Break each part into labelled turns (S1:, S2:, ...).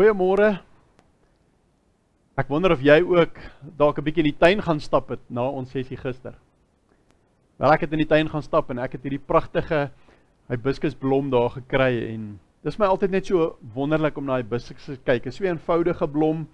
S1: Goeiemôre. Ek wonder of jy ook dalk 'n bietjie in die tuin gaan stap het na ons sessie gister. Wel ek het in die tuin gaan stap en ek het hierdie pragtige hibiscusblom daar gekry en dis my altyd net so wonderlik om na hibiscus te kyk. Dit is so 'n eenvoudige blom,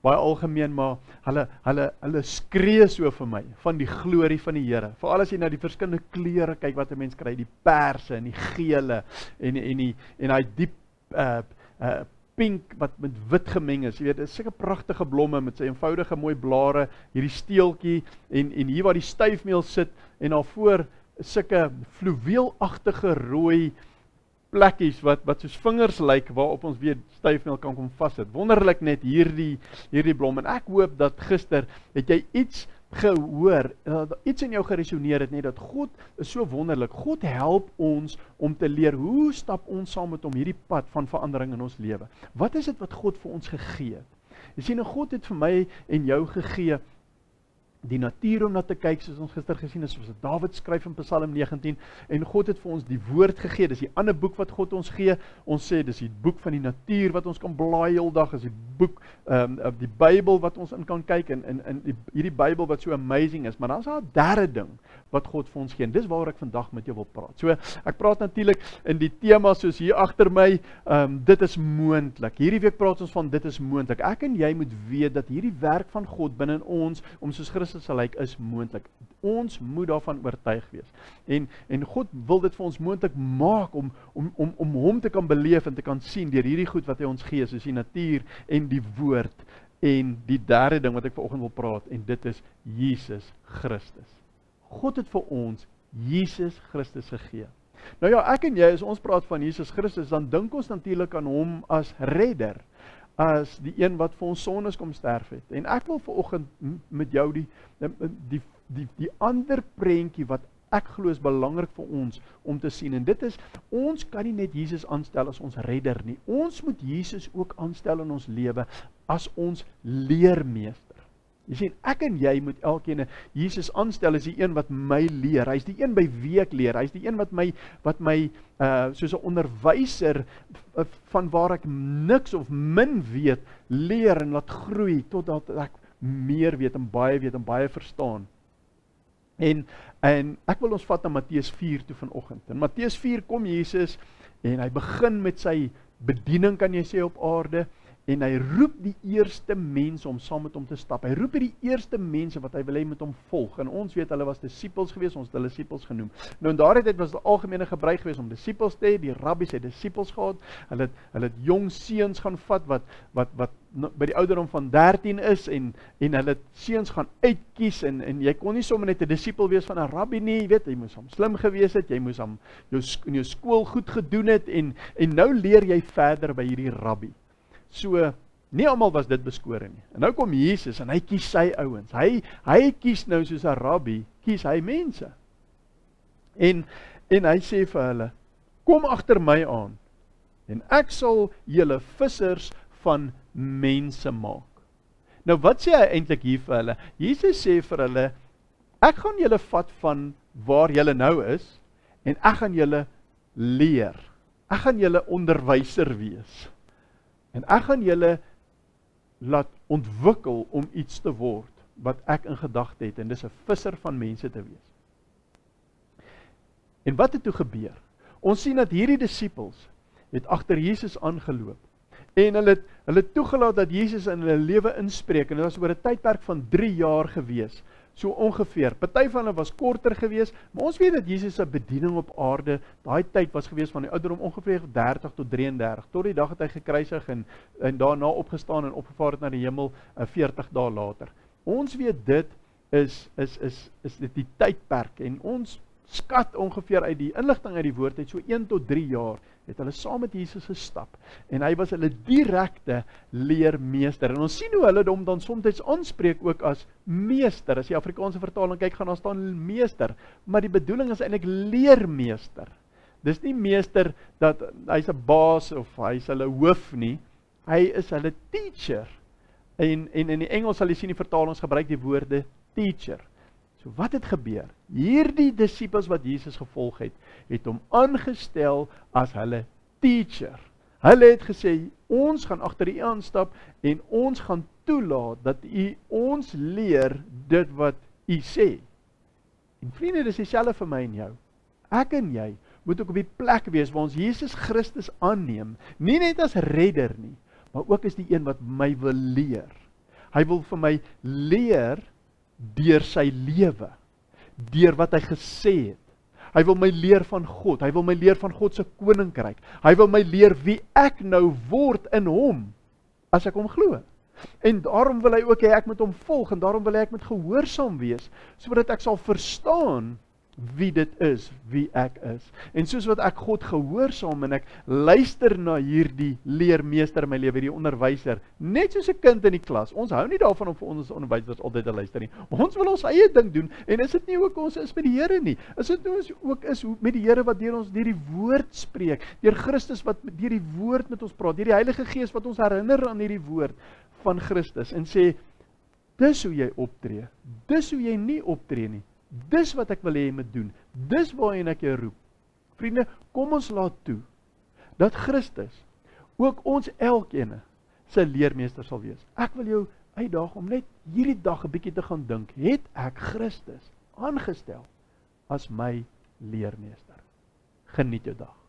S1: baie algemeen, maar hulle hulle hulle skree so vir my van die glorie van die Here. Veral as jy na die verskillende kleure kyk wat 'n mens kry, die perse en die gele en en die en daai diep uh uh pink wat met wit gemeng is. Jy weet, dit is seker pragtige blomme met sy eenvoudige mooi blare, hierdie steeltjie en en hier waar die styfmeel sit en daarvoor sulke fluweelagtige rooi plekkies wat wat soos vingers lyk waarop ons weer styfmeel kan kom vassit. Wonderlik net hierdie hierdie blom en ek hoop dat gister het jy iets gehoor, uh, iets in jou geresoneer het net dat God is so wonderlik. God help ons om te leer hoe stap ons saam met hom hierdie pad van verandering in ons lewe. Wat is dit wat God vir ons gegee het? Jy sien, God het vir my en jou gegee die natuur om na te kyk soos ons gister gesien het soos Dawid skryf in Psalm 19 en God het vir ons die woord gegee dis die ander boek wat God ons gee. Ons sê dis die boek van die natuur wat ons kan blaai heeldag is die boek ehm um, die Bybel wat ons in kan kyk en in in die hierdie Bybel wat so amazing is. Maar dan's daar 'n derde ding wat God vir ons gee en dis waaroor ek vandag met jou wil praat. So ek praat natuurlik in die tema soos hier agter my ehm um, dit is moontlik. Hierdie week praat ons van dit is moontlik. Ek en jy moet weet dat hierdie werk van God binne in ons om soos Christus Christus sal lyk is moontlik. Ons moet daarvan oortuig wees. En en God wil dit vir ons moontlik maak om om om om hom te kan beleef en te kan sien deur hierdie goed wat hy ons gee, soos die natuur en die woord en die derde ding wat ek vanoggend wil praat en dit is Jesus Christus. God het vir ons Jesus Christus gegee. Nou ja, ek en jy as ons praat van Jesus Christus, dan dink ons natuurlik aan hom as redder as die een wat vir ons sondes kom sterf het. En ek wil veraloggend met jou die die die die ander prentjie wat ek glo is belangrik vir ons om te sien en dit is ons kan nie net Jesus aanstel as ons redder nie. Ons moet Jesus ook aanstel in ons lewe as ons leermeester. Jy sien, ek en jy moet elkeen Jesus aanstel as die een wat my leer. Hy's die een by wie ek leer. Hy's die een wat my wat my uh soos 'n onderwyser van waar ek niks of min weet, leer en laat groei totdat ek meer weet en baie weet en baie verstaan. En en ek wil ons vat na Matteus 4 toe vanoggend. In Matteus 4 kom Jesus en hy begin met sy bediening kan jy sê op aarde en hy roep die eerste mense om saam met hom te stap. Hy roep hierdie eerste mense wat hy wil hê moet hom volg. En ons weet hulle was disippels geweest, ons het hulle disippels genoem. Nou in daardie tyd was dit algemene gebruik geweest om disippels te hê. Die rabbies het disippels gehad. Hulle het hulle het jong seuns gaan vat wat wat wat by die ouderdom van 13 is en en hulle seuns gaan uitkies en en jy kon nie sommer net 'n disipel wees van 'n rabbi nie, jy weet, jy moes hom slim gewees het, jy moes hom jou in jou skool goed gedoen het en en nou leer jy verder by hierdie rabbi. So nie almal was dit beskore nie. En nou kom Jesus en hy kies sy ouens. Hy hy kies nou soos 'n rabbi, kies hy mense. En en hy sê vir hulle: "Kom agter my aan en ek sal julle vissers van mense maak." Nou wat sê hy eintlik hier vir hulle? Jesus sê vir hulle: "Ek gaan julle vat van waar julle nou is en ek gaan julle leer. Ek gaan julle onderwyser wees." En ek gaan julle laat ontwikkel om iets te word wat ek in gedagte het en dis 'n visser van mense te wees. En wat het toe gebeur? Ons sien dat hierdie disippels het agter Jesus aangeloop en hulle het hulle toegelaat dat Jesus in hulle lewe inspreek en dit was oor 'n tydperk van 3 jaar gewees so ongeveer. Party van hulle was korter gewees, maar ons weet dat Jesus se bediening op aarde, daai tyd was gewees van die ouderdom ongeveer 30 tot 33 tot die dag het hy gekruisig en en daarna opgestaan en opgevaar het na die hemel 'n uh, 40 dae later. Ons weet dit is is is is dit die tydperk en ons skat ongeveer uit die inligting uit die woord het so 1 tot 3 jaar het hulle saam met Jesus gestap en hy was hulle direkte leermeester. En ons sien hoe hulle hom dan soms aanspreek ook as meester. As jy Afrikaanse vertaling kyk, gaan daar staan meester, maar die bedoeling is eintlik leermeester. Dis nie meester dat hy's 'n baas of hy's hulle hoof nie. Hy is hulle teacher. En en in die Engels sal jy sien die vertalings gebruik die woorde teacher. So wat het gebeur? Hierdie disippels wat Jesus gevolg het, het hom aangestel as hulle teacher. Hulle het gesê ons gaan agter U aanstap en ons gaan toelaat dat U ons leer dit wat U sê. En vriende, dis dieselfde vir my en jou. Ek en jy moet ook op die plek wees waar ons Jesus Christus aanneem, nie net as redder nie, maar ook as die een wat my wil leer. Hy wil vir my leer deur sy lewe, deur wat hy gesê het. Hy wil my leer van God. Hy wil my leer van God se koninkryk. Hy wil my leer wie ek nou word in hom as ek hom glo. En daarom wil hy ook hê ek moet hom volg en daarom wil hy ek moet gehoorsaam wees sodat ek sal verstaan wie dit is, wie ek is. En soos wat ek God gehoorsaam en ek luister na hierdie leermeester in my lewe, hierdie onderwyser, net soos 'n kind in die klas. Ons hou nie daarvan om vir ons onderwysers altyd te luister nie. Ons wil ons eie ding doen en is dit nie ook ons is met die Here nie? Is dit nie ons ook is met die Here wat deur ons deur die woord spreek, deur Christus wat deur die woord met ons praat, deur die Heilige Gees wat ons herinner aan hierdie woord van Christus en sê dis hoe jy optree. Dis hoe jy nie optree nie. Dis wat ek wil hê jy moet doen. Dis waarheen ek jou roep. Vriende, kom ons laat toe dat Christus ook ons elkeen se leermeester sal wees. Ek wil jou uitdaag om net hierdie dag 'n bietjie te gaan dink, het ek Christus aangestel as my leermeester? Geniet jou dag.